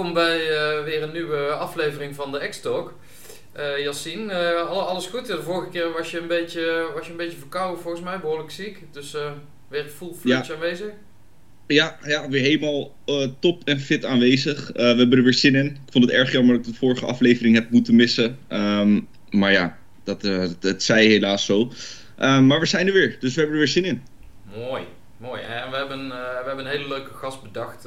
welkom bij weer een nieuwe aflevering van de X-Talk. Uh, alles goed? De vorige keer was je een beetje, was je een beetje verkouden volgens mij, behoorlijk ziek. Dus weer full fledged aanwezig. Ja, ja, weer helemaal top en fit aanwezig. we hebben er weer zin in. Ik vond het erg jammer dat ik de vorige aflevering heb moeten missen. Um, maar ja, dat, dat zij helaas zo. Um, maar we zijn er weer, dus we hebben er weer zin in. Mooi, mooi. En we hebben, we hebben een hele leuke gast bedacht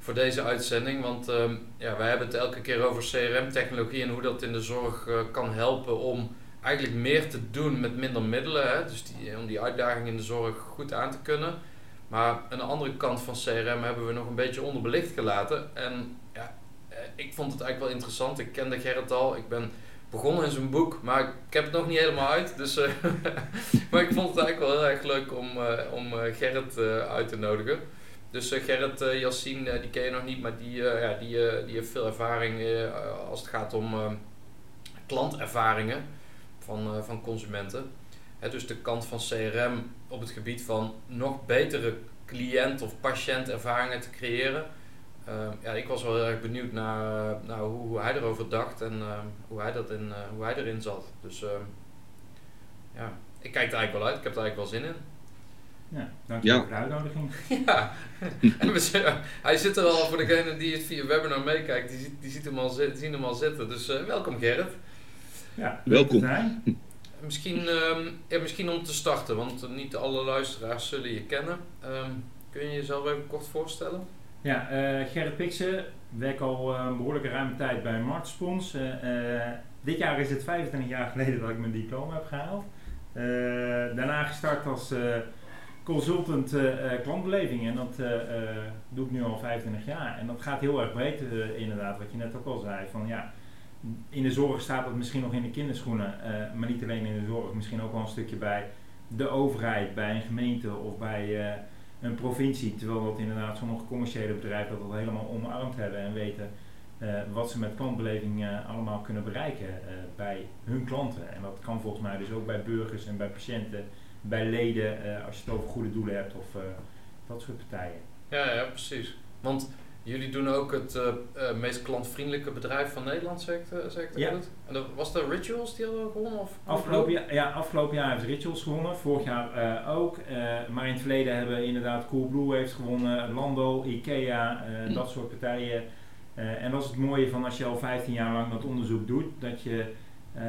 voor deze uitzending. Want uh, ja, wij hebben het elke keer over CRM-technologie en hoe dat in de zorg uh, kan helpen om eigenlijk meer te doen met minder middelen. Hè? Dus die, om die uitdaging in de zorg goed aan te kunnen. Maar aan de andere kant van CRM hebben we nog een beetje onderbelicht gelaten. En ja, eh, ik vond het eigenlijk wel interessant. Ik kende Gerrit al. Ik ben begonnen in zijn boek, maar ik heb het nog niet helemaal uit. Dus, maar ik vond het eigenlijk wel heel erg leuk om, om Gerrit uit te nodigen. Dus uh, Gerrit uh, die ken je nog niet, maar die, ja, die, die heeft veel ervaring als het gaat om klantervaringen van, van consumenten. dus de kant van CRM op het gebied van nog betere cliënt- of patiëntervaringen te creëren. ja, ik was wel heel erg benieuwd naar, hoe, hij erover dacht en hoe, hij dat in, hoe hij erin zat. Dus ja, ik kijk er eigenlijk wel uit, ik heb er eigenlijk wel zin in. Ja, dankjewel ja. voor de uitnodiging. Ja, en we, hij zit er al voor degene die het via webinar meekijkt, die, ziet, die ziet hem al, zien hem al zitten. Dus uh, welkom Gerrit. Ja, welkom. Misschien, um, ja, misschien om te starten, want niet alle luisteraars zullen je kennen. Um, kun je jezelf even kort voorstellen? Ja, uh, Gerrit Pixen, werk al uh, een behoorlijke ruime tijd bij Marktspons. dit jaar is het 25 jaar geleden dat ik mijn diploma heb gehaald. daarna gestart als consultant uh, klantbeleving. En dat uh, doe ik nu al 25 jaar. En dat gaat heel erg breed, inderdaad, wat je net ook al zei. Van, ja, in de zorg staat dat misschien nog in de kinderschoenen. maar niet alleen in de zorg, misschien ook wel een stukje bij de overheid, bij een gemeente of bij een provincie. Terwijl dat inderdaad sommige commerciële bedrijven dat al helemaal omarmd hebben en weten wat ze met klantbeleving allemaal kunnen bereiken bij hun klanten. En dat kan volgens mij dus ook bij burgers en bij patiënten bij leden eh, als je het over goede doelen hebt of eh, dat soort partijen. Ja, ja, precies. Want jullie doen ook het uh, meest klantvriendelijke bedrijf van Nederland, zeg ik, ja. goed? En dat, was dat Rituals die hadden gewonnen? Of afgelopen, jaar, ja, afgelopen jaar heeft Rituals gewonnen, vorig jaar ook. maar in het verleden hebben we inderdaad Coolblue heeft gewonnen, Lando, Ikea, hm. dat soort partijen. en dat is het mooie van als je al 15 jaar lang dat onderzoek doet, dat je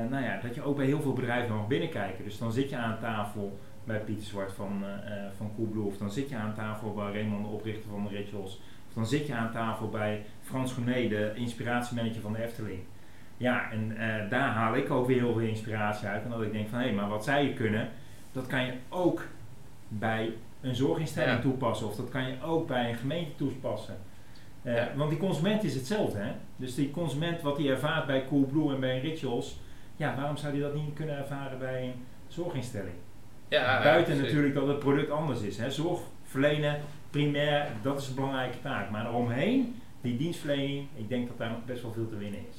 nou ja, dat je ook bij heel veel bedrijven mag binnenkijken. Dus dan zit je aan tafel bij Pieter Zwart van, uh, van Coolblue, of dan zit je aan tafel bij Raymond, de oprichter van de Rituals, of dan zit je aan tafel bij Frans Gourmet, de inspiratiemanager van de Efteling. Ja, en uh, daar haal ik ook weer heel veel inspiratie uit. En dat ik denk van, hé, hey, maar wat zij kunnen, dat kan je ook bij een zorginstelling toepassen. Of dat kan je ook bij een gemeente toepassen. Uh, Want die consument is hetzelfde, hè? Dus die consument wat hij ervaart bij Coolblue en bij Rituals, ja, waarom zou hij dat niet kunnen ervaren bij een zorginstelling? Ja, Buiten natuurlijk dat het product anders is. Hè. Zorg verlenen, primair, dat is een belangrijke taak. Maar eromheen, die dienstverlening, ik denk dat daar nog best wel veel te winnen is.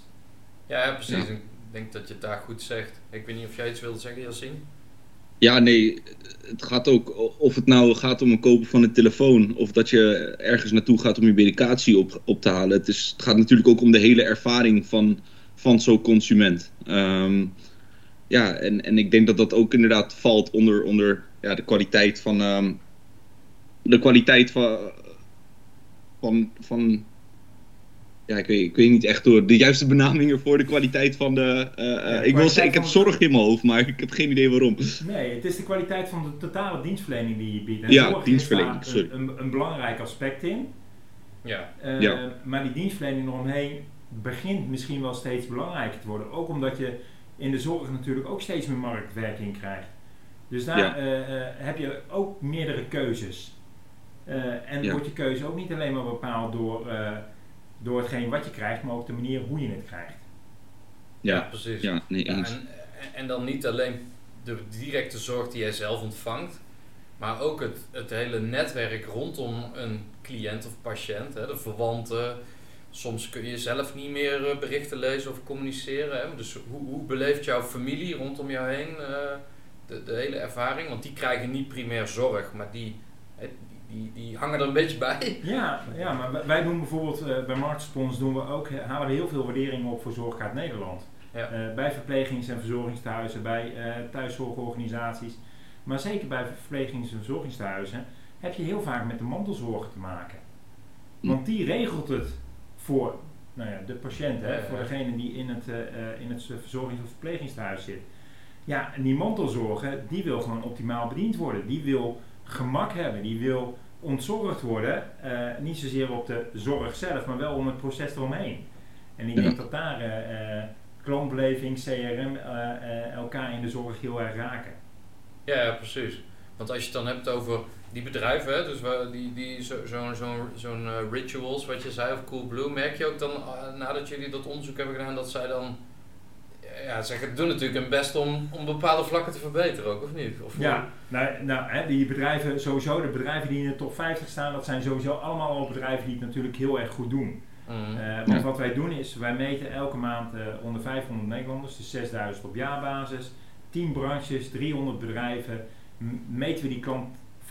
Ja, precies. Ik denk dat je het daar goed zegt. Ik weet niet of jij iets wilde zeggen, Yassine? Ja, nee, het gaat ook, of het nou gaat om een kopen van een telefoon, of dat je ergens naartoe gaat om je medicatie op, op te halen. Het, is, het gaat natuurlijk ook om de hele ervaring van, van zo'n consument. Ehm, ja, en, en ik denk dat dat ook inderdaad valt onder, onder ja, de kwaliteit van. Um, de kwaliteit van. van, van ja, ik weet, ik weet niet echt door de juiste benaming ervoor, de kwaliteit van de. Uh, ik wil zeggen, ik heb zorg in mijn hoofd, maar ik heb geen idee waarom. Nee, het is de kwaliteit van de totale dienstverlening die je biedt. En ja, dienstverlening, sorry. Een, een, een, belangrijk aspect in. Ja. Uh, ja. Maar die dienstverlening eromheen begint misschien wel steeds belangrijker te worden. Ook omdat je in de zorg natuurlijk ook steeds meer marktwerking krijgt. Dus daar eh, eh, heb je ook meerdere keuzes. Uh, en wordt je keuze ook niet alleen maar bepaald door, door hetgeen wat je krijgt, maar ook de manier hoe je het krijgt. Ja, precies. Ja, nee, en, en, dan niet alleen de directe zorg die jij zelf ontvangt, maar ook het, het hele netwerk rondom een cliënt of patiënt, hè, de verwanten, soms kun je zelf niet meer eh, berichten lezen of communiceren. Hè? Dus hoe, hoe beleeft jouw familie rondom jou heen uh, de, de hele ervaring? Want die krijgen niet primair zorg, maar die, die, die, die hangen er een beetje bij. Ja, ja maar wij doen bijvoorbeeld uh, bij Marktspons doen we ook, halen we heel veel waardering op voor Zorgkaart Nederland. Ja. Uh, bij verplegings- en verzorgingstehuizen, bij thuiszorgorganisaties. Maar zeker bij verplegings- en verzorgingstehuizen heb je heel vaak met de mantelzorger te maken. Want die regelt het voor nou ja, de patiënt, hè, voor degene die in het, in het verzorgings- of verplegingstehuis zit. Ja, en die mantelzorger, die wil gewoon optimaal bediend worden. Die wil gemak hebben, die wil ontzorgd worden. Uh, niet zozeer op de zorg zelf, maar wel om het proces eromheen. En ik denk dat daar uh, klantbeleving, CRM elkaar in de zorg heel erg raken. Ja, ja, precies. Want als je het dan hebt over die bedrijven, dus die, die zo'n zo, zo, zo'n rituals, wat je zei, of Coolblue, merk je ook dan nadat jullie dat onderzoek hebben gedaan, dat zij dan ja, ze doen natuurlijk hun best om, om bepaalde vlakken te verbeteren ook, of niet? Of ja, nou, nou hè, die bedrijven, sowieso, de bedrijven die in de top 50 staan, dat zijn sowieso allemaal al bedrijven die het natuurlijk heel erg goed doen. Mm. Uh, want wat wij doen is, wij meten elke maand onder 500 Nederlanders, dus 6000 op jaarbasis, 10 branches, 300 bedrijven, meten we die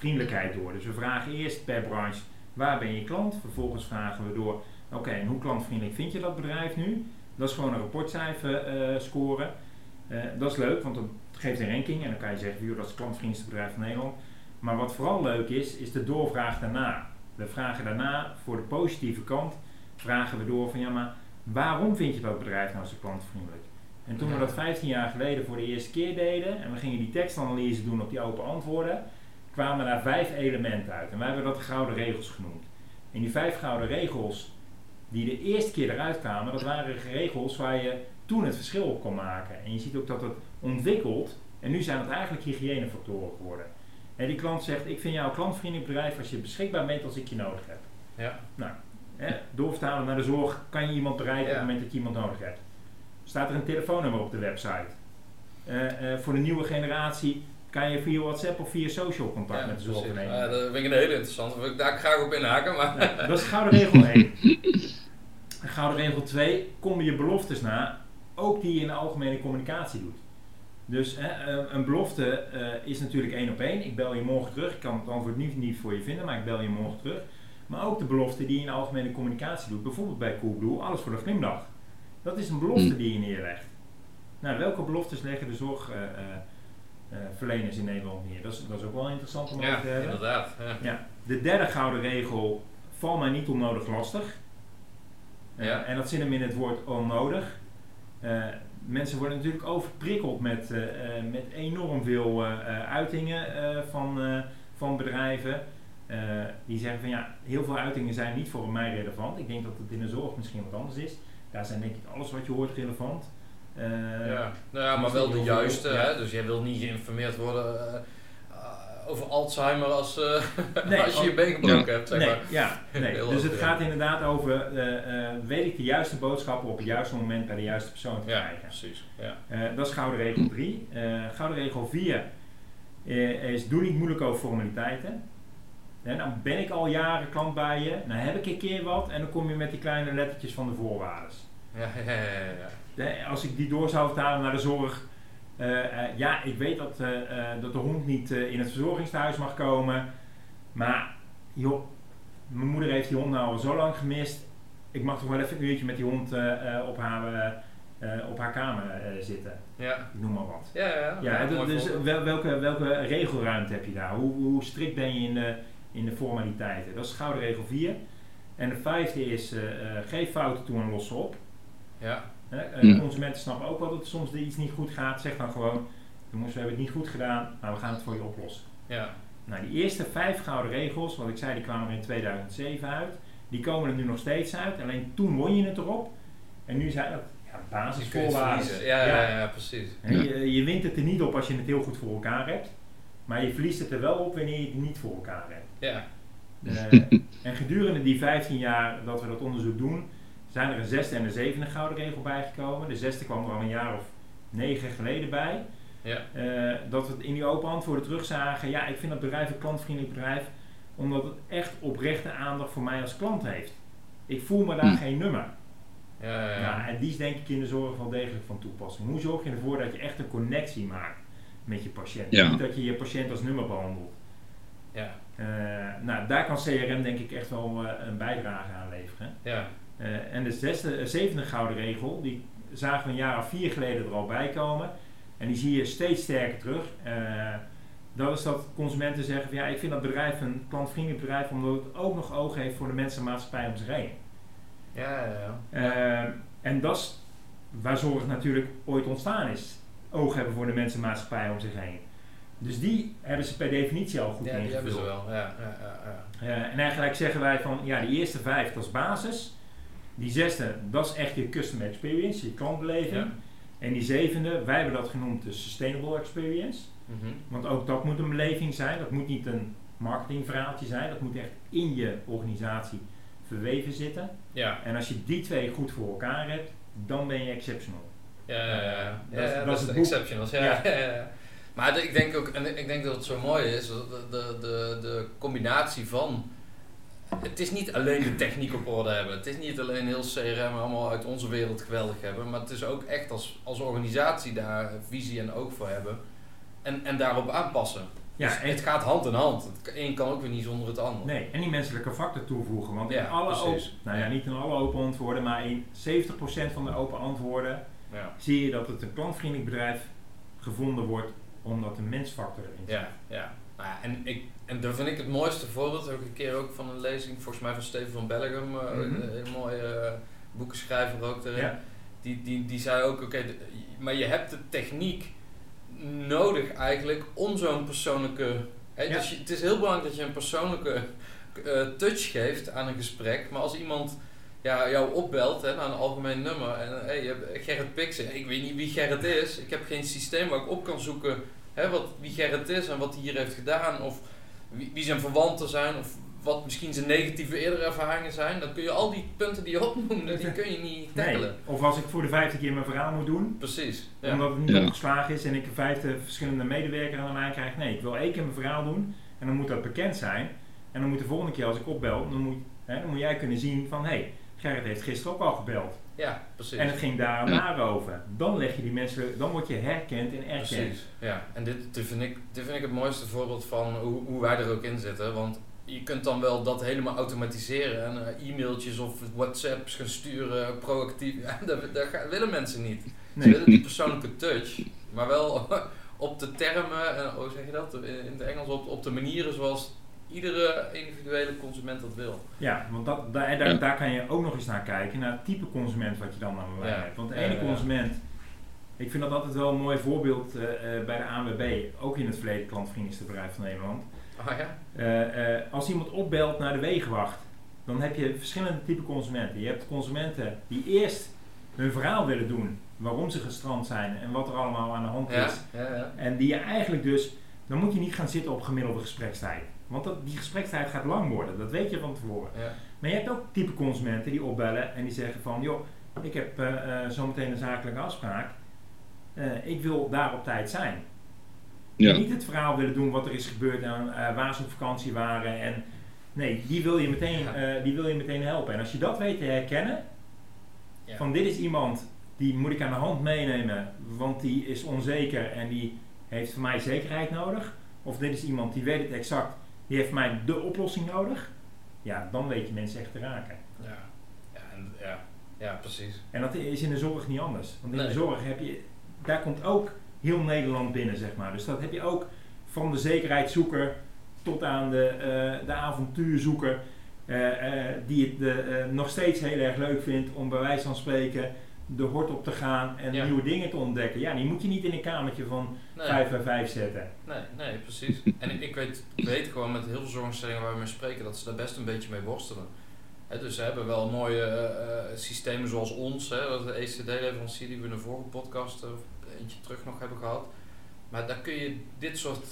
klantvriendelijkheid door. Dus we vragen eerst per branche, waar ben je klant? Vervolgens vragen we door, oké, en hoe klantvriendelijk vind je dat bedrijf nu? Dat is gewoon een rapportcijfer uh, scoren. Uh, dat is leuk, want dat geeft een ranking en dan kan je zeggen, dat is het klantvriendelijkste bedrijf van Nederland. Maar wat vooral leuk is, is de doorvraag daarna. We vragen daarna voor de positieve kant, vragen we door van ja, maar waarom vind je dat bedrijf nou zo klantvriendelijk? En toen we dat 15 jaar geleden voor de eerste keer deden en we gingen die tekstanalyse doen op die open antwoorden, kwamen daar vijf elementen uit. En wij hebben dat de gouden regels genoemd. En die vijf gouden regels, die de eerste keer eruit kwamen, dat waren regels waar je toen het verschil op kon maken. En je ziet ook dat het ontwikkelt en nu zijn het eigenlijk hygiënefactoren geworden. En die klant zegt, ik vind jou een klantvriendelijk bedrijf als je beschikbaar bent als ik je nodig heb. Ja. Nou, hè, doorvertalen naar de zorg, kan je iemand bereiken op het moment dat je iemand nodig hebt. Staat er een telefoonnummer op de website. Uh, uh, voor de nieuwe generatie kan je via WhatsApp of via social contact met de zorg nemen. Ja, dat vind ik een hele interessante. Wil ik daar graag op inhaken. Maar. dat is gouden regel 1. Gouden regel 2, kom je beloftes na, ook die je in de algemene communicatie doet. Dus hè, een belofte uh, is natuurlijk één op één. Ik bel je morgen terug. Ik kan het antwoord niet, niet voor je vinden, maar ik bel je morgen terug. Maar ook de belofte die je in de algemene communicatie doet. Bijvoorbeeld bij Coolblue, alles voor de glimlach. Dat is een belofte hmm. die je neerlegt. Nou, welke beloftes leggen de uh, uh, in Nederland neer? Dat is, dat is ook wel interessant om ja, over te hebben. Inderdaad, ja. ja. De derde gouden regel, val mij niet onnodig lastig. Ja. En dat zit hem in het woord onnodig. Uh, mensen worden natuurlijk overprikkeld met, uh, met enorm veel uitingen van, van bedrijven. die zeggen van ja, heel veel uitingen zijn niet voor mij relevant. Ik denk dat het in de zorg misschien wat anders is. Daar zijn denk ik alles wat je hoort relevant. Ja, nou ja, maar wel de juiste. Hè? Dus jij wil niet geïnformeerd worden over Alzheimer als, uh, nee, als je je been gebroken hebt. Zeg nee, maar. Ja, nee. dus het gaat inderdaad over, uh, uh, weet ik de juiste boodschappen op het juiste moment bij de juiste persoon te krijgen. Ja, precies. Ja. dat is gouden regel 3. gouden regel 4 is doe niet moeilijk over formaliteiten. dan nou ben ik al jaren klant bij je, dan nou heb ik een keer wat en dan kom je met die kleine lettertjes van de voorwaarden. Ja, ja, ja, ja. Als ik die door zou vertalen naar de zorg, uh, ja, ik weet dat, uh, dat de hond niet in het verzorgingstehuis mag komen. Maar joh, mijn moeder heeft die hond nou al zo lang gemist. Ik mag toch wel even een uurtje met die hond op, haar, op haar kamer zitten. Ja. Ik noem maar wat. Ja, ja, ja. ja dus wel, welke, welke regelruimte heb je daar? Hoe, hoe strikt ben je in de, in de formaliteiten? Dat is gouden regel 4. En de vijfde is, geef fouten toe en los op. Ja. Hè? Consumenten snappen ook wel dat er soms iets niet goed gaat. Zeg dan gewoon, jongens, we hebben het niet goed gedaan, maar we gaan het voor je oplossen. Ja. Nou, die eerste vijf gouden regels, wat ik zei, die kwamen er in 2007 uit. Die komen er nu nog steeds uit. Alleen toen won je het erop. En nu zijn dat ja, basisvoorwaarden. Ja, ja, ja, ja, precies. Je, je wint het er niet op als je het heel goed voor elkaar hebt. Maar je verliest het er wel op wanneer je het niet voor elkaar hebt. Ja. Uh, en gedurende die 15 jaar dat we dat onderzoek doen, zijn er een zesde en een zevende gouden regel bijgekomen. De zesde kwam er al een jaar of negen geleden bij. Ja. Uh, dat we in die open antwoorden terugzagen, ja, ik vind dat bedrijf een klantvriendelijk bedrijf, omdat het echt oprechte aandacht voor mij als klant heeft. Ik voel me daar hm. geen nummer. Ja, ja, ja. en die is denk ik in de zorg wel degelijk van toepassing. Hoe zorg je ervoor dat je echt een connectie maakt met je patiënt? Niet dat je je patiënt als nummer behandelt. Ja. nou, daar kan CRM denk ik echt wel een bijdrage aan leveren. Ja. En de zesde, zevende gouden regel, die zagen we een jaar of vier geleden er al bij komen. En die zie je steeds sterker terug. dat is dat consumenten zeggen van ja, ik vind dat bedrijf een klantvriendelijk bedrijf omdat het ook nog oog heeft voor de mensen en maatschappij om zich heen. Ja, ja, ja. en dat is waar zorg natuurlijk ooit ontstaan is. Oog hebben voor de mensen en maatschappij om zich heen. Dus die hebben ze per definitie al goed ja, ingevuld. die hebben ze wel, ja. ja, ja, ja. en eigenlijk zeggen wij van, ja, die eerste vijf, is basis. Die zesde, dat is echt je customer experience, je klantbeleving. En die zevende, wij hebben dat genoemd de sustainable experience. Mhm. Want ook dat moet een beleving zijn. Dat moet niet een marketingverhaaltje zijn. Dat moet echt in je organisatie verweven zitten. Ja. En als je die twee goed voor elkaar hebt, dan ben je exceptional. Ja, ja, ja. Dat, ja, dat, is de exceptional. Ja, ja. ja, Maar ik denk ook, en ik denk dat het zo mooi is, de, de, de, de combinatie van het is niet alleen de techniek op orde hebben. Het is niet alleen heel CRM allemaal uit onze wereld geweldig hebben. Maar het is ook echt als, als organisatie daar visie en oog voor hebben. En, en daarop aanpassen. Ja, dus het gaat hand in hand. Het een kan ook weer niet zonder het ander. Nee, en die menselijke factor toevoegen. Want in alle open, nou ja, niet in alle open antwoorden, maar in 70% van de open antwoorden ja. zie je dat het een klantvriendelijk bedrijf gevonden wordt omdat de mensfactor erin zit. Ja, ja. Nou ja, en, ik, en daar vind ik het mooiste voorbeeld, heb ik een keer ook van een lezing, volgens mij van Steven van Bellegem, mm een, mooie uh, boekenschrijver ook erin. Die, die, die zei ook, oké, maar je hebt de techniek nodig eigenlijk om zo'n persoonlijke. Hè, dus het is heel belangrijk dat je een persoonlijke uh, touch geeft aan een gesprek. Maar als iemand ja, jou opbelt hè, naar een algemeen nummer en hey, je hebt Gerrit Pixen, ik weet niet wie Gerrit is, ik heb geen systeem waar ik op kan zoeken hè, wat, wie Gerrit is en wat hij hier heeft gedaan, of wie, wie zijn verwanten zijn, of wat misschien zijn negatieve eerdere ervaringen zijn, dan kun je al die punten die je opnoemde, die kun je niet tackelen. Nee. Of als ik voor de vijfde keer mijn verhaal moet doen, Precies, ja. omdat het niet ja. opgeslagen is en ik vijfde verschillende medewerkers aan de lijn krijg. Nee, ik wil één keer mijn verhaal doen en dan moet dat bekend zijn. En dan moet de volgende keer als ik opbel, dan moet, hè, dan moet jij kunnen zien van hé, hey, Gerrit heeft gisteren ook al gebeld. Ja, precies. En het ging daar naar over. Dan leg je die mensen, dan word je herkend en erkend. Precies, ja. En dit, dit, vind ik, dit vind ik het mooiste voorbeeld van hoe, hoe wij er ook in zitten. Want je kunt dan wel dat helemaal automatiseren en uh, e-mailtjes of WhatsApps gaan sturen, proactief. Ja, dat, dat willen mensen niet. Ze willen die persoonlijke touch, maar wel op de termen, en hoe zeg je dat in het Engels, op, op de manieren zoals iedere individuele consument dat wil. Ja, want dat, daar, daar, daar kan je ook nog eens naar kijken, naar het type consument wat je dan aan de lijn hebt. Want de ene consument, ik vind dat altijd wel een mooi voorbeeld uh, uh, bij de ANWB, ook in het verleden klantvriendelijkste bedrijf van Nederland. Oh ja? Uh, als iemand opbelt naar de wegenwacht, dan heb je verschillende type consumenten. Je hebt consumenten die eerst hun verhaal willen doen, waarom ze gestrand zijn en wat er allemaal aan de hand is. Ja, ja, en die je eigenlijk dus, dan moet je niet gaan zitten op gemiddelde gesprekstijd. Want dat, die gesprekstijd gaat lang worden, dat weet je van tevoren. Maar je hebt ook type consumenten die opbellen en die zeggen van, joh, ik heb uh, uh, zometeen een zakelijke afspraak. ik wil daar op tijd zijn. Ja. Niet het verhaal willen doen wat er is gebeurd en uh, waar ze op vakantie waren. En, nee, die wil, je meteen, uh, die wil je meteen helpen. En als je dat weet te herkennen, ja. van dit is iemand die moet ik aan de hand meenemen, want die is onzeker en die heeft van mij zekerheid nodig. Of dit is iemand die weet het exact, die heeft mij de oplossing nodig. Ja, dan weet je mensen echt te raken. Ja, ja, en, ja. ja precies. En dat is in de zorg niet anders. Want in de zorg heb je, daar komt ook heel Nederland binnen, zeg maar. Dus dat heb je ook van de zekerheidszoeker tot aan de, uh, de avontuurzoeker. Uh, uh, die het nog steeds heel erg leuk vindt om bij wijze van spreken de hort op te gaan en nieuwe dingen te ontdekken. Ja, die moet je niet in een kamertje van nee. 5 bij 5 zetten. Nee, nee, precies. en ik, ik, weet, ik weet gewoon met heel veel zorginstellingen waar we mee spreken dat ze daar best een beetje mee worstelen. He, dus ze hebben wel mooie systemen zoals ons, hè, de ECD-leverancier die we in de vorige podcast eentje terug nog hebben gehad. Maar daar kun je dit soort,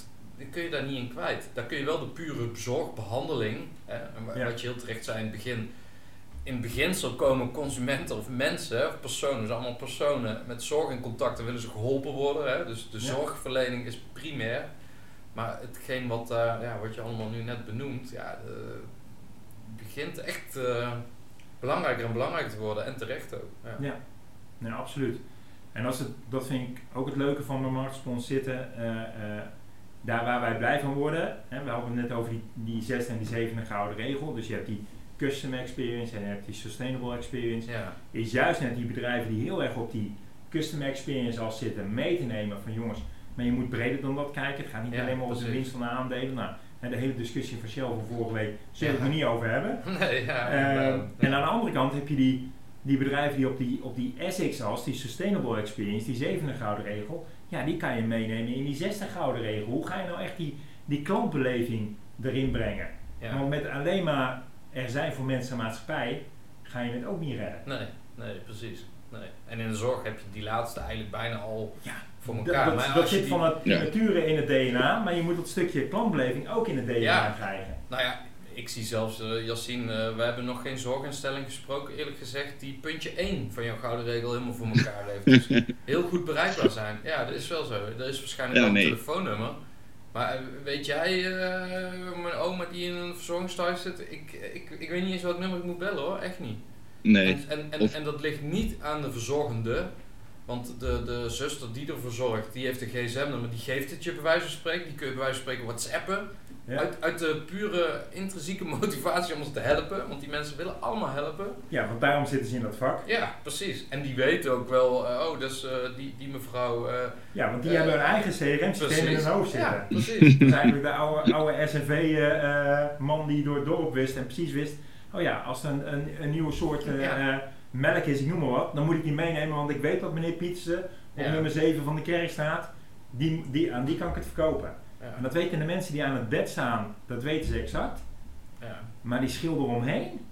kun je daar niet in kwijt. Daar kun je wel de pure zorgbehandeling, hè, wat je heel terecht zei in het begin. In beginsel komen consumenten of mensen, of personen, dus allemaal personen met zorg in contact en willen ze geholpen worden. Hè. Dus de zorgverlening is primair. Maar hetgeen wat, ja, wat je allemaal nu net benoemt, ja, begint echt uh, belangrijker en belangrijker te worden en terecht ook. Ja, ja. Nee, absoluut. En als het, dat vind ik ook het leuke van bij Marktspons zitten. Daar waar wij blij van worden, hè, we hadden het net over die, die zesde en die zevende gouden regel. Dus je hebt die custom experience en je hebt die sustainable experience. Ja, Is juist net die bedrijven die heel erg op die custom experience al zitten mee te nemen van jongens, maar je moet breder dan dat kijken. Het gaat niet Ja, alleen maar over de winst van de aandelen. Nou, hè, de hele discussie van Shell van vorige week zullen we Ja. het er niet over hebben. nee, ja. Eh, inderdaad. en aan de andere kant heb je die, die bedrijven die op die, op die SX-as, die Sustainable Experience, die zevende gouden regel, ja, die kan je meenemen in die zesde gouden regel. Hoe ga je nou echt die, die klantbeleving erin brengen? ja. Want met alleen maar er zijn voor mensen en maatschappij, ga je het ook niet redden. Nee, nee, precies. Nee. En in de zorg heb je die laatste eigenlijk bijna al Ja, voor elkaar. dat, Maar dat zit die- van het Ja. nature in het DNA, maar je moet dat stukje klantbeleving ook in het DNA Ja. krijgen. Nou ja, ik zie zelfs, Yassine, eh, we hebben nog geen zorginstelling gesproken, eerlijk gezegd, die puntje 1 van jouw gouden regel helemaal voor elkaar heeft. Dus heel goed bereikbaar zijn. Ja, dat is wel zo. Er is waarschijnlijk Ja, een nee. telefoonnummer. Maar eh, weet jij, eh, mijn oma die in een verzorgingsthuis zit, ik, ik, ik weet niet eens welk nummer ik moet bellen hoor, echt niet. Nee. En, en, en, Of- en dat ligt niet aan de verzorgende, want de, de zuster die er verzorgt, die heeft een gsm-nummer, die geeft het je bij wijze van spreken, die kun je bij wijze van spreken whatsappen. Ja, Uit, uit de pure intrinsieke motivatie om ons te helpen, want die mensen willen allemaal helpen. ja want daarom zitten ze in dat vak. Ja, precies. En die weten ook wel, eh, oh, dus eh, die, die mevrouw. eh, Ja, want die hebben hun eigen CRM-systeem in hun hoofd zitten. Ja, precies. Dat is eigenlijk de oude, oude SNV-man die door het dorp wist en precies wist. Oh ja, als er een, een, een nieuwe soort Ja. melk is, ik noem maar wat, dan moet ik die meenemen, want ik weet dat meneer Pietsen op nummer 7 van de Kerkstraat, die, die, aan die kan ik het verkopen. En dat weten de mensen die aan het bed staan, dat weten ze exact. ja, Maar die schilder omheen,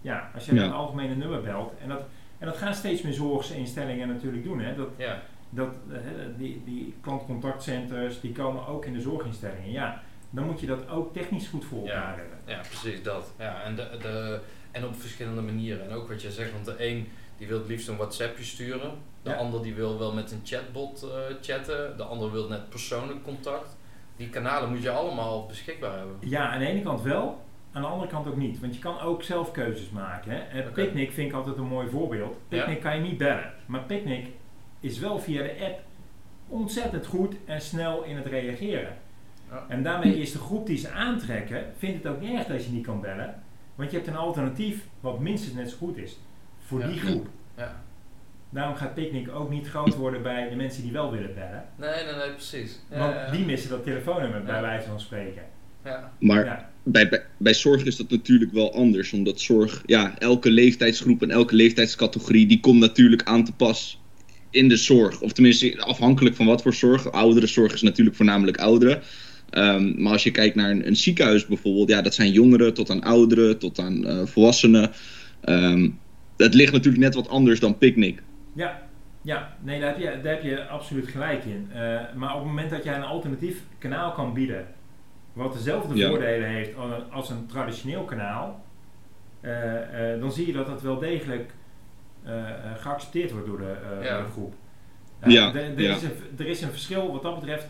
ja, als je Ja. een algemene nummer belt, en dat, en dat gaan steeds meer zorginstellingen natuurlijk doen, hè, dat, ja, dat, eh, die, die klantcontactcenters, die komen ook in de zorginstellingen. Ja, dan moet je dat ook technisch goed voor elkaar Ja. hebben. ja, precies dat. Ja, en, de, de, en op verschillende manieren. En ook wat je zegt, want de een die wil het liefst een WhatsAppje sturen. De Ja. ander die wil wel met een chatbot eh, chatten. De ander wil net persoonlijk contact. Die kanalen moet je allemaal beschikbaar hebben. Ja, aan de ene kant wel, aan de andere kant ook niet. Want je kan ook zelf keuzes maken. Hè. En Oké. Picnic vind ik altijd een mooi voorbeeld. Picnic kan je niet bellen. Maar Picnic is wel via de app ontzettend goed en snel in het reageren. Ja. En daarmee is de groep die ze aantrekken, vindt het ook niet erg dat je niet kan bellen. Want je hebt een alternatief wat minstens net zo goed is. Voor Ja. die groep. Ja. Daarom gaat Picnic ook niet groot worden bij de mensen die wel willen bellen. Nee, nee, nee, precies. Ja, Want ja, die missen dat telefoonnummer bij wijze van spreken. ja. Maar Ja, bij, bij, bij zorg is dat natuurlijk wel anders. Omdat zorg, ja, elke leeftijdsgroep en elke leeftijdscategorie, die komt natuurlijk aan te pas in de zorg. Of tenminste, afhankelijk van wat voor zorg. Ouderenzorg is natuurlijk voornamelijk ouderen. Ehm, maar als je kijkt naar een, een ziekenhuis bijvoorbeeld, ja, dat zijn jongeren tot aan ouderen, tot aan eh, volwassenen. Ehm dat ligt natuurlijk net wat anders dan picknick. Ja, ja. nee, daar heb, je, daar heb je absoluut gelijk in. Eh, maar op het moment dat jij een alternatief kanaal kan bieden, wat dezelfde Ja. voordelen heeft als een, traditioneel kanaal, eh, eh, dan zie je dat dat wel degelijk geaccepteerd wordt door de, eh, Ja. door de groep. Ja, er, er ja. Is een, er is een verschil wat dat betreft,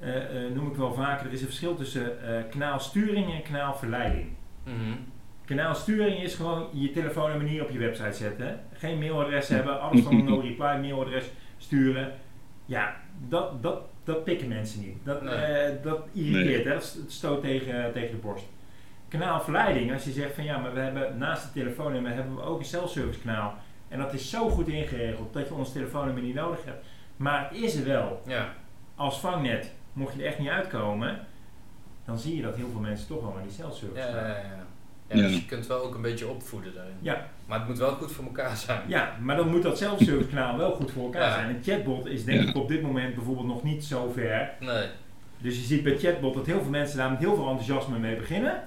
eh, eh, noem ik wel vaker, er is een verschil tussen eh, kanaalsturing en kanaalverleiding. Mhm. Kanaalsturing is gewoon je telefoonnummer niet op je website zetten. Geen mailadres hebben, alles van een no-reply mailadres sturen. Ja, dat, dat, dat pikken mensen niet. Dat, Nee. eh, dat irriteert, hè? dat st- stoot tegen, tegen de borst. Kanaalverleiding, als je zegt van ja, maar we hebben naast het telefoonnummer hebben we ook een self-service kanaal. En dat is zo goed ingeregeld dat je ons telefoonnummer niet nodig hebt. Maar het is er wel. Ja, Als vangnet, mocht je er echt niet uitkomen, dan zie je dat heel veel mensen toch wel naar die self-service ja, gaan. ja, ja. Ja. Ja. Dus je kunt wel ook een beetje opvoeden daarin. Ja, Maar het moet wel goed voor elkaar zijn. Ja, maar dan moet dat self-service kanaal wel goed voor elkaar Ja. zijn. Een chatbot is denk Ja. ik op dit moment bijvoorbeeld nog niet zo ver. Nee. Dus je ziet bij chatbot dat heel veel mensen daar met heel veel enthousiasme mee beginnen.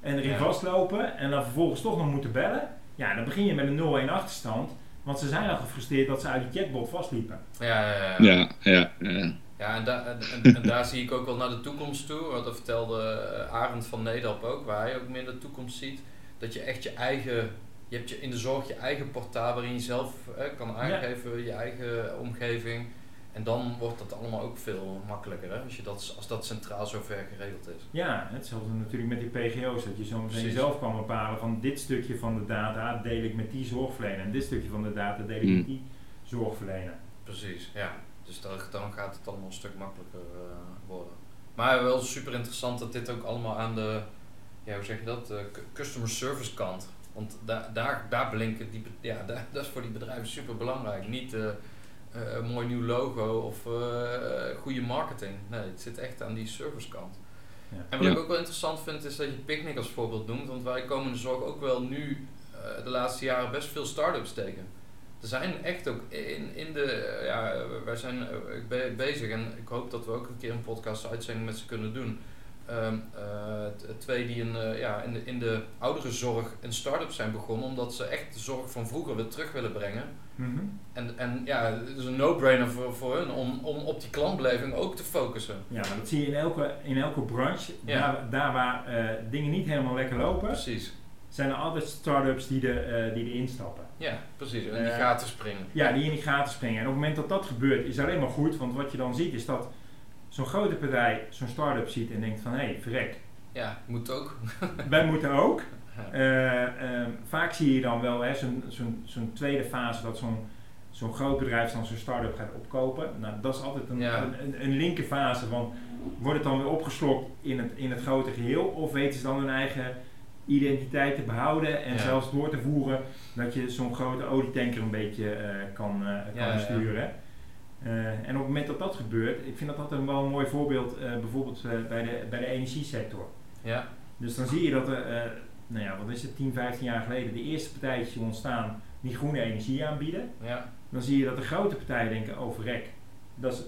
En erin Ja. vastlopen en dan vervolgens toch nog moeten bellen. Ja, dan begin je met een 0-1 achterstand. Want ze zijn al gefrustreerd dat ze uit die chatbot vastliepen. Ja, ja, ja. Ja, ja, ja. Ja, en, da- en, en- en daar zie ik ook wel naar de toekomst toe. Want dat vertelde eh, Arend van Nederop ook, waar hij ook meer de toekomst ziet. Dat je echt je eigen, je hebt je in de zorg je eigen portaal waarin je zelf eh, kan aangeven, je eigen omgeving. En dan wordt dat allemaal ook veel makkelijker, hè? Als, je dat, als dat centraal zo ver geregeld is. Ja, hetzelfde natuurlijk met die PGO's. Dat je zo meteen zelf kan bepalen van dit stukje van de data deel ik met die zorgverlener. En dit stukje van de data deel ik Hmm. met die zorgverlener. Precies, ja. Dus dan, dan gaat het allemaal een stuk makkelijker worden. Maar wel super interessant dat dit ook allemaal aan de, ja, hoe zeg je dat, de customer service kant. Want daar, daar, daar blinken die, ja, daar, dat is voor die bedrijven super belangrijk. Niet uh, een mooi nieuw logo of uh, goede marketing. Nee, het zit echt aan die service kant. Ja. En wat ik ook wel interessant vind is dat je Picnic als voorbeeld noemt. Want wij komen de zorg ook wel nu de laatste jaren best veel start-ups tegen. Er zijn echt ook in, in de, ja, wij zijn bezig en ik hoop dat we ook een keer een podcast uitzending met ze kunnen doen. Um, uh, twee die in, uh, ja, in, de, in de ouderenzorg een start-up zijn begonnen, omdat ze echt de zorg van vroeger weer terug willen brengen. Mm -hmm. En, en ja, het is een no-brainer voor, voor hun om, om op die klantbeleving ook te focussen. Ja, maar dat zie je in elke, in elke branche. Ja. Daar, daar waar uh, dingen niet helemaal lekker lopen, precies. zijn er altijd start-ups die, de, die erin stappen. Ja, precies. En die gaten springen. Ja, die in die gaten springen. En op het moment dat dat gebeurt, is alleen maar goed, want wat je dan ziet is dat zo'n grote partij zo'n start-up ziet en denkt van hé, hey, verrek. Ja, moet ook. Wij moeten ook. Uh, uh, vaak zie je dan wel zo'n zo zo tweede fase dat zo'n zo'n groot bedrijf dan zo'n start-up gaat opkopen. Nou, dat is altijd een, ja. een, een, linker fase van wordt het dan weer opgeslokt in het, in het grote geheel of weten ze dan hun eigen identiteit te behouden en ja. zelfs door te voeren dat je zo'n grote olietanker een beetje uh, kan, kan ja, sturen. Uh, en op het moment dat dat gebeurt, ik vind dat altijd wel een mooi voorbeeld, bijvoorbeeld bij, de, bij de energiesector. Ja. Dus dan zie je dat er, nou ja, wat is het, 10, 15 jaar geleden, de eerste partijtjes ontstaan die groene energie aanbieden. Ja. Dan zie je dat de grote partijen denken, oh dat is,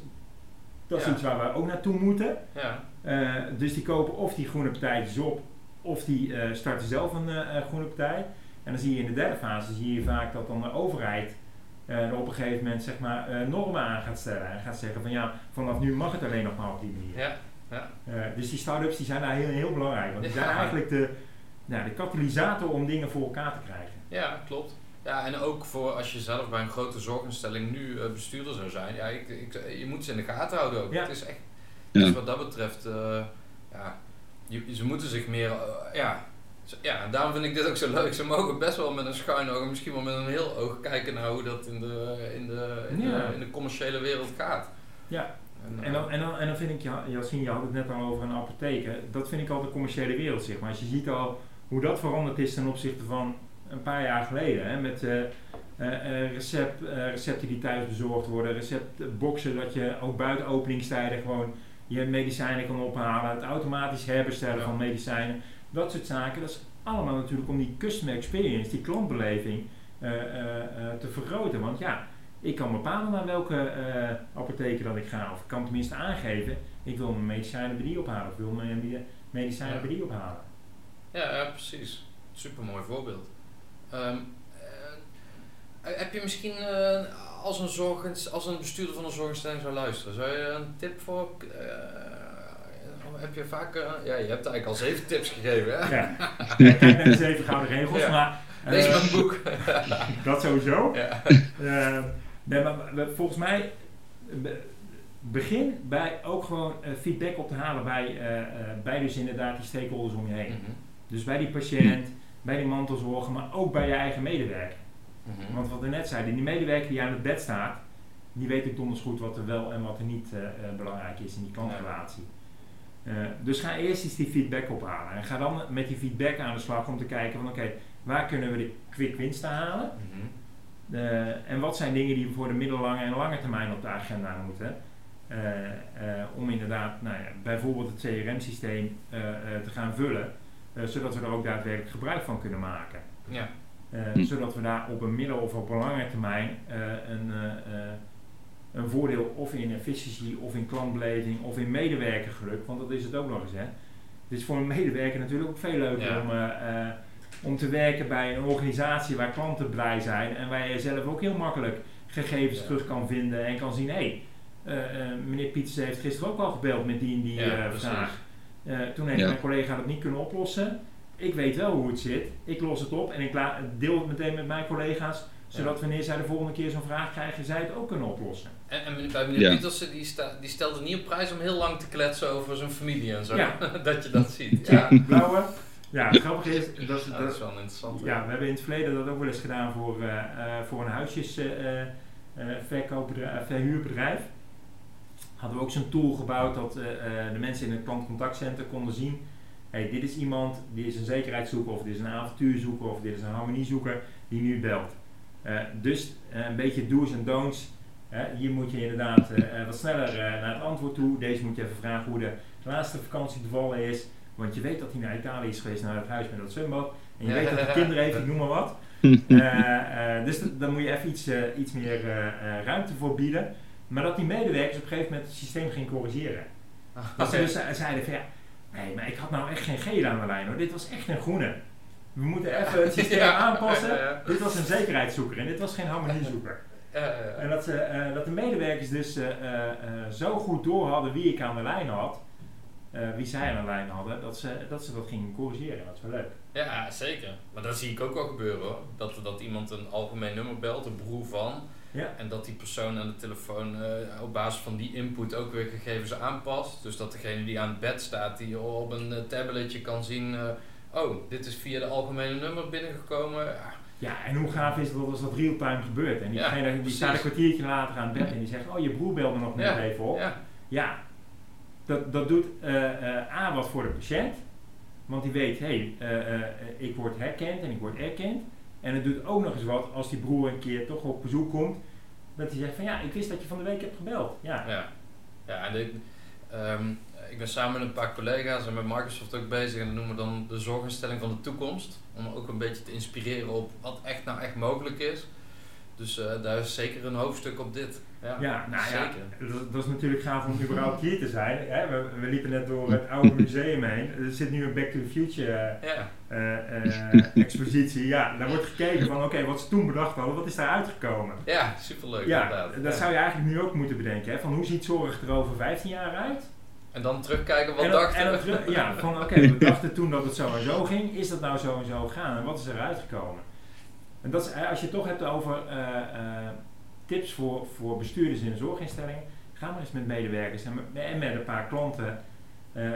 dat is iets waar we ook naartoe moeten. Ja. dus die kopen of die groene partijtjes op, of die starten zelf een groene partij. En dan zie je in de derde fase, zie je vaak dat dan de overheid en op een gegeven moment zeg maar, uh, normen aan gaat stellen. En gaat zeggen van ja, vanaf nu mag het alleen nog maar op die manier. Ja, ja. Uh, dus die start-ups die zijn daar heel, heel belangrijk. Want die zijn eigenlijk de, nou, de katalysator om dingen voor elkaar te krijgen. Ja, klopt. Ja, en ook voor als je zelf bij een grote zorginstelling nu uh, bestuurder zou zijn. Ja, ik, ik, je moet ze in de gaten houden ook. Ja. Het is echt, dus wat dat betreft, ja, je, ze moeten zich meer, ja, ja, daarom vind ik dit ook zo leuk. Ze mogen best wel met een schuin oog, misschien wel met een heel oog kijken naar hoe dat in de, in de, in ja. de, in de commerciële wereld gaat. Ja, en, en, dan, en, dan, en dan vind ik, Jasien, je had het net al over een apotheek. Dat vind ik al de commerciële wereld, zeg maar. Als je ziet al hoe dat veranderd is ten opzichte van een paar jaar geleden. Hè, met uh, uh, recept, uh, recepten die thuis bezorgd worden, receptboxen dat je ook buiten openingstijden gewoon je medicijnen kan ophalen, het automatisch herbestellen Ja. van medicijnen. Dat soort zaken, dat is allemaal natuurlijk om die customer experience, die klantbeleving eh, eh, eh, te vergroten. Want ja, ik kan bepalen naar welke eh apotheker dat ik ga. Of ik kan tenminste aangeven, ik wil mijn medicijnen bij die ophalen. Of wil mijn medi- medicijnen Ja. bij die ophalen. Ja, ja precies. Super mooi voorbeeld. Ehm, eh, heb je misschien als, een zorg, als een bestuurder van een zorginstelling zou luisteren, zou je een tip voor. eh, heb je vaak. eh, ja, je hebt eigenlijk al zeven tips gegeven, hè? Ja. Kijk naar de zeven gouden regels, Ja. maar eh, Lees mijn boek. dat sowieso. ja. Eh, nee, maar volgens mij be- begin bij ook gewoon eh, feedback op te halen bij, eh, eh, bij dus inderdaad die stakeholders om je heen. Mhm. Dus bij die patiënt, bij die mantelzorger, maar ook bij je eigen medewerker. Mhm. Want wat we net zeiden, die medewerker die aan het bed staat, die weet ook donders goed wat er wel en wat er niet eh, eh, belangrijk is in die klantrelatie. Eh, dus ga eerst eens die feedback ophalen. En ga dan met die feedback aan de slag om te kijken van oké, waar kunnen we de quick winsten halen? Mhm. En wat zijn dingen die we voor de middellange en lange termijn op de agenda moeten? om inderdaad nou ja, bijvoorbeeld het CRM-systeem te gaan vullen, zodat we er ook daadwerkelijk gebruik van kunnen maken. Ja. Eh, Hm. Zodat we daar op een middel- of op een lange termijn eh, een, eh, eh, een voordeel of in efficiëntie of in klantbeleving of in medewerkergeluk, want dat is het ook nog eens. Hè. Het is voor een medewerker natuurlijk ook veel leuker Ja. om, eh, eh, om te werken bij een organisatie waar klanten blij zijn en waar je zelf ook heel makkelijk gegevens Ja. terug kan vinden en kan zien, hé, hey, eh, eh, meneer Pieters heeft gisteren ook al gebeld met die en die eh, vraag. Eh, toen heeft mijn collega dat niet kunnen oplossen. Ik weet wel hoe het zit. Ik los het op en ik deel het meteen met mijn collega's. Zodat wanneer zij de volgende keer zo'n vraag krijgen, zij het ook kunnen oplossen. En, en meneer- bij meneer Ja. Pietersen, die, sta, die stelde niet op prijs om heel lang te kletsen over zijn familie en zo. Ja. dat je dat ziet. Ja, blauwe. Ja, het grappige is, dat, is- Ja, dat dat is is- wel een interessant. ja, we hebben in het verleden dat ook wel eens gedaan voor, eh, eh, voor een huisjes eh, verhuurbedrijf. hadden we ook zo'n tool gebouwd dat de mensen in het klantcontactcenter konden zien hey, dit is iemand, die is een zekerheidszoeker of dit is een avontuurzoeker of dit is een harmoniezoeker die nu belt. dus een beetje do's en don'ts. hier moet je inderdaad wat sneller naar het antwoord toe. Deze moet je even vragen hoe de laatste vakantie vallen is. Want je weet dat hij naar Italië is geweest, naar het huis met dat zwembad. En je weet dat hij kinderen heeft, ik noem maar wat. Uh, dus dan moet je even iets, uh, iets meer uh, ruimte voor bieden. Maar dat die medewerkers op een gegeven moment het systeem gingen corrigeren. Dat ze dus zeiden van ja, nee, maar ik had nou echt geen gele aan de lijn hoor. Dit was echt een groene. We moeten even het systeem aanpassen. Dit was een zekerheidszoeker en dit was geen harmoniezoeker. En dat, ze, dat de medewerkers dus zo goed door hadden wie ik aan de lijn had wie zij aan de lijn hadden, dat ze, dat ze dat gingen corrigeren. Dat is wel leuk. Ja, zeker. Maar dat zie ik ook wel gebeuren hoor. Dat, dat iemand een algemeen nummer belt, een broer van. Ja. En dat die persoon aan de telefoon uh, op basis van die input ook weer gegevens aanpast. Dus dat degene die aan het bed staat, die op een uh, tabletje kan zien. Uh, oh, dit is via de algemene nummer binnengekomen. Ja. ja, en hoe gaaf is het als dat real-time gebeurt? En diegene ja, die staat een kwartiertje later aan het bed en die zegt: Oh, je broer belde nog net even op. Ja. Dat, dat doet uh, A wat voor de patiënt, want die weet, hé, hey, uh, ik word herkend en ik word erkend. En het doet ook nog eens wat als die broer een keer toch op bezoek komt, dat hij zegt van ja, ik wist dat je van de week hebt gebeld. Ja, ja. ja en ik, um, ik ben samen met een paar collega's en met Microsoft ook bezig en dat noemen we dan de zorginstelling van de toekomst. Om ook een beetje te inspireren op wat echt nou echt mogelijk is. Dus uh, daar is zeker een hoofdstuk op dit. Ja, ja nou ja, dat, dat, is natuurlijk gaaf om überhaupt hier te zijn. Hè? We, we, liepen net door het oude museum heen. Er zit nu een Back to the Future ja. uh, expositie. Ja, daar wordt gekeken van oké, wat ze toen bedacht hadden, wat is daar uitgekomen? Ja, superleuk ja, inderdaad. Dat zou je eigenlijk nu ook moeten bedenken. Hè? Van hoe ziet zorg er over 15 jaar uit? En dan terugkijken, wat dachten we? Ja, van oké, we dachten toen dat het zo en zo ging. Is dat nou zo en zo gaan? En wat is er uitgekomen? En dat is, als je het toch hebt over tips voor, voor bestuurders in een zorginstelling. Ga maar eens met medewerkers en met, en met een paar klanten uh, uh,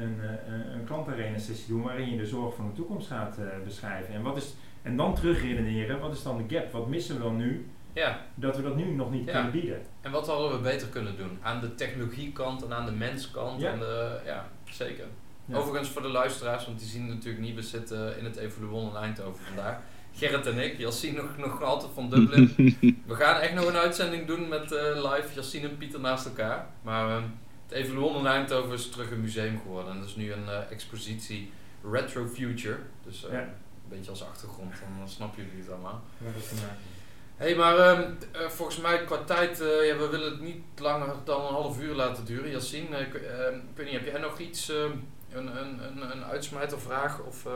een, uh, een doen waarin je de zorg van de toekomst gaat beschrijven. En, wat is, en dan terugredeneren, wat is dan de gap? Wat missen we dan nu? Ja. Dat we dat nu nog niet kunnen bieden. En wat hadden we beter kunnen doen? Aan de technologiekant en aan de menskant. Ja, en de, ja zeker. Overigens voor de luisteraars, want die zien natuurlijk niet, we zitten in het Evoluon in Eindhoven vandaag. Gerrit en ik, Yassine nog, nog altijd van Dublin. we gaan echt nog een uitzending doen met uh, live Yassine en Pieter naast elkaar. Maar uh, het Evoluon in Eindhoven is terug een museum geworden. En dat is nu een uh, expositie Retro Future. Dus ja. een beetje als achtergrond, dan snap je het allemaal. Hé, hey, maar ehm, volgens mij qua tijd, ja, we willen het niet langer dan een half uur laten duren. Yassine, ik, ehm, ik weet niet, heb jij nog iets, ehm, een, een, een, een uitsmijtervraag? Of,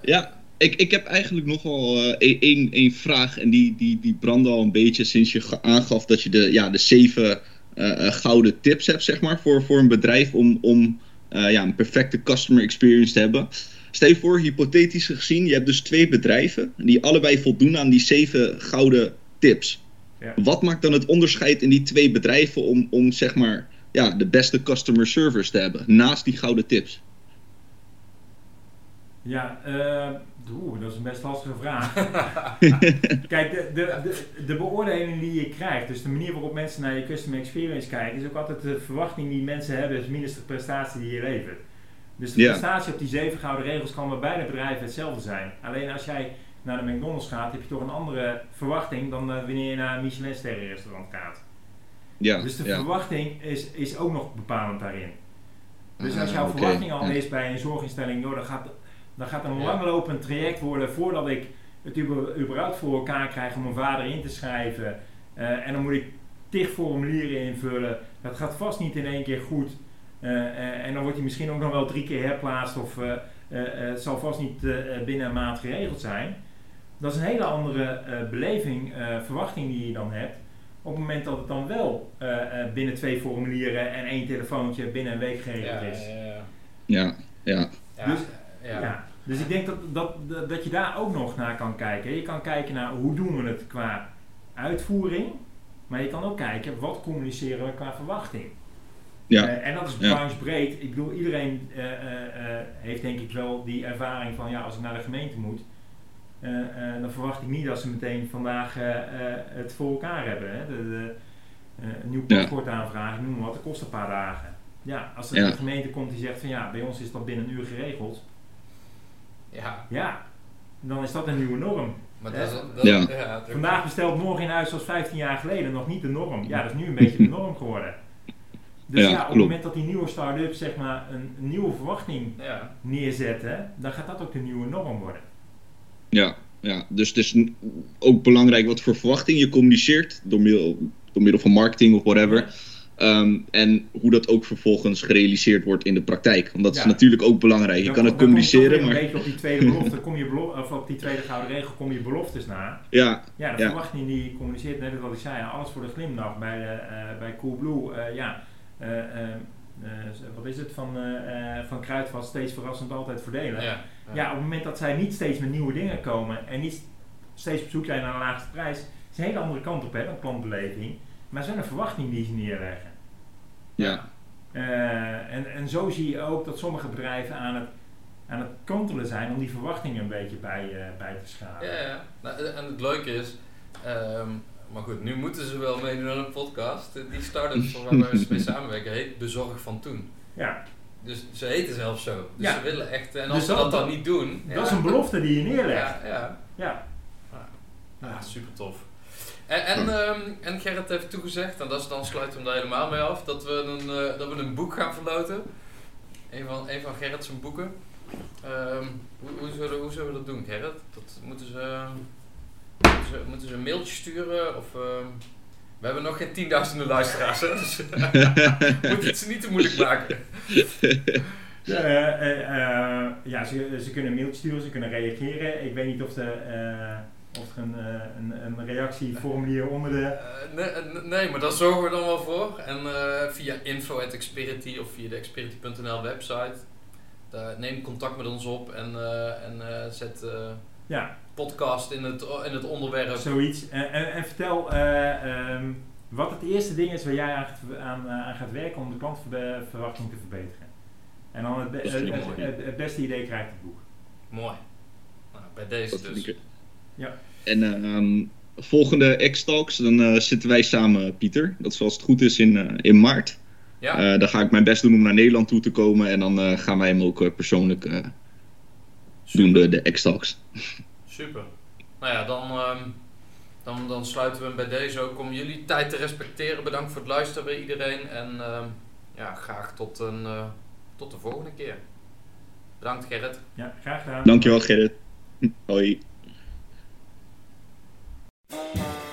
ja, ik, ik heb eigenlijk nog wel uh, één, vraag. En die, die, die brandde al een beetje sinds je aangaf dat je de, ja, de zeven uh, gouden tips hebt, zeg maar, voor, voor een bedrijf om, om uh, ja, een perfecte customer experience te hebben. Stel je voor, hypothetisch gezien, je hebt dus twee bedrijven die allebei voldoen aan die zeven gouden tips. Ja. Wat maakt dan het onderscheid in die twee bedrijven om, om zeg maar, ja, de beste customer service te hebben, naast die gouden tips? Ja, uh, Oeh, dat is een best lastige vraag. Kijk, de, de, de, de, beoordeling die je krijgt, dus de manier waarop mensen naar je customer experience kijken, is ook altijd de verwachting die mensen hebben, is minus de prestatie die je levert. Dus de prestatie op die zeven gouden regels kan bij beide bedrijven hetzelfde zijn. Alleen als jij naar de McDonald's gaat, heb je toch een andere verwachting dan uh, wanneer je naar een Michelin-sterren restaurant gaat. Ja, dus de verwachting is, is ook nog bepalend daarin. Dus als jouw verwachting al is bij een zorginstelling, joh, dan gaat dan gaat een langlopend traject worden voordat ik het überhaupt voor elkaar krijg om mijn vader in te schrijven. Uh, en dan moet ik tig formulieren invullen. Dat gaat vast niet in één keer goed. Uh, uh, en dan wordt hij misschien ook nog wel drie keer herplaatst of het zal vast niet binnen een maand geregeld zijn. Dat is een hele andere beleving, verwachting die je dan hebt. Op het moment dat het dan wel binnen twee formulieren en één telefoontje binnen een week geregeld is. Ja, ja. ja. Dus, ja. Dus ik denk dat, dat, dat je daar ook nog naar kan kijken. Je kan kijken naar hoe doen we het qua uitvoering. Maar je kan ook kijken wat communiceren we qua verwachting. Ja. Uh, en dat is branchebreed. Ik bedoel, iedereen uh, uh, heeft denk ik wel die ervaring van ja, als ik naar de gemeente moet, dan verwacht ik niet dat ze meteen vandaag het voor elkaar hebben. Hè. De, de, een nieuw paspoort aanvragen, noem maar wat, dat kost een paar dagen. Ja, als er Ja. een gemeente komt die zegt van ja, bij ons is dat binnen een uur geregeld. Ja, Ja, dan is dat een nieuwe norm. maar dat is... Dat, Ja. Vandaag besteld, morgen in huis zoals 15 jaar geleden nog niet de norm. Ja, dat is nu een beetje de norm geworden. Dus Ja, ja, op het moment dat die nieuwe start-ups zeg maar een, een nieuwe verwachting Ja, neerzetten, dan gaat dat ook de nieuwe norm worden. Ja, ja, dus het is ook belangrijk wat voor verwachting je communiceert door middel, door middel van marketing of whatever. Ehm, en hoe dat ook vervolgens gerealiseerd wordt in de praktijk. Want dat is natuurlijk ook belangrijk. Je Dan kan het kom je communiceren, weer maar Een beetje op die tweede belofte, kom je belo- of op die tweede gouden regel kom je beloftes na. ja, Ja, de Ja. verwachting die je communiceert, net wat ik zei, alles voor de glimlach bij, de, eh, bij Coolblue. eh ja, eh, eh, eh, wat is het van, eh eh, van Kruidvat, steeds verrassend, altijd voordelen. ja. Ja, op het moment dat zij niet steeds met nieuwe dingen komen en niet steeds op zoek zijn naar de laagste prijs, is een hele andere kant op, hè, dan klantbeleving. Maar zijn een verwachting die ze neerleggen. Ja, Eh, en, en zo zie je ook dat sommige bedrijven aan het, aan het kantelen zijn om die verwachtingen een beetje bij, eh, bij te schaven. Ja, ja. Nou, en het leuke is, ehm, maar goed, nu moeten ze wel meedoen aan een podcast. Die start-up waar we mee samenwerken heet Bezorg van Toen. Ja, Dus ze heten zelfs zo. Dus Ja. ze willen echt, en Dus als ze dat- dat dan niet doen... dat is een belofte die je neerlegt. Ja, ja. Ja. Ja, super tof. En, en, ehm, en Gerrit heeft toegezegd, en dat is, dan sluiten we hem daar helemaal mee af, dat we een, eh, dat we een boek gaan verloten. Een van, een van Gerrit zijn boeken. Ehm, hoe, hoe, zullen, hoe zullen we dat doen, Gerrit? Dat, moeten, ze, moeten, ze, moeten ze een mailtje sturen? Of, ehm, we hebben nog geen tienduizenden luisteraars, hè? dus we moeten het ze niet te moeilijk maken. Eh, eh, ja, ze, ze kunnen een mailtje sturen, ze kunnen reageren. Ik weet niet of, de, eh, of er een, eh, een, een reactieformulier onder de... Eh, nee, eh, nee, maar daar zorgen we dan wel voor. En eh, via info.xperity of via de xperity.nl website. Daar, neem contact met ons op en, eh, en eh, zet eh, Ja, podcast in het, in het onderwerp. zoiets. En, en, en vertel eh, ehm, wat het eerste ding is waar jij aan, gaat- aan, aan gaat werken om de klantverwachting te verbeteren. En dan het, be- het, het, beste idee krijgt het boek. Mooi. Nou, bij deze dus. Ja. En ehm, volgende X-Talks, dan eh, zitten wij samen, Pieter. Dat is als het goed is in, eh, in maart. Ja, Eh, dan ga ik mijn best doen om naar Nederland toe te komen. En dan eh, gaan wij hem ook persoonlijk eh, doen, de, de X-Talks. super. Nou ja, dan, ehm, dan, dan sluiten we hem bij deze ook om jullie tijd te respecteren. Bedankt voor het luisteren bij iedereen. En ehm, ja, graag tot, een, eh, tot de volgende keer. Bedankt Gerrit. Ja, graag gedaan. Dankjewel Gerrit. Hoi. Thank you.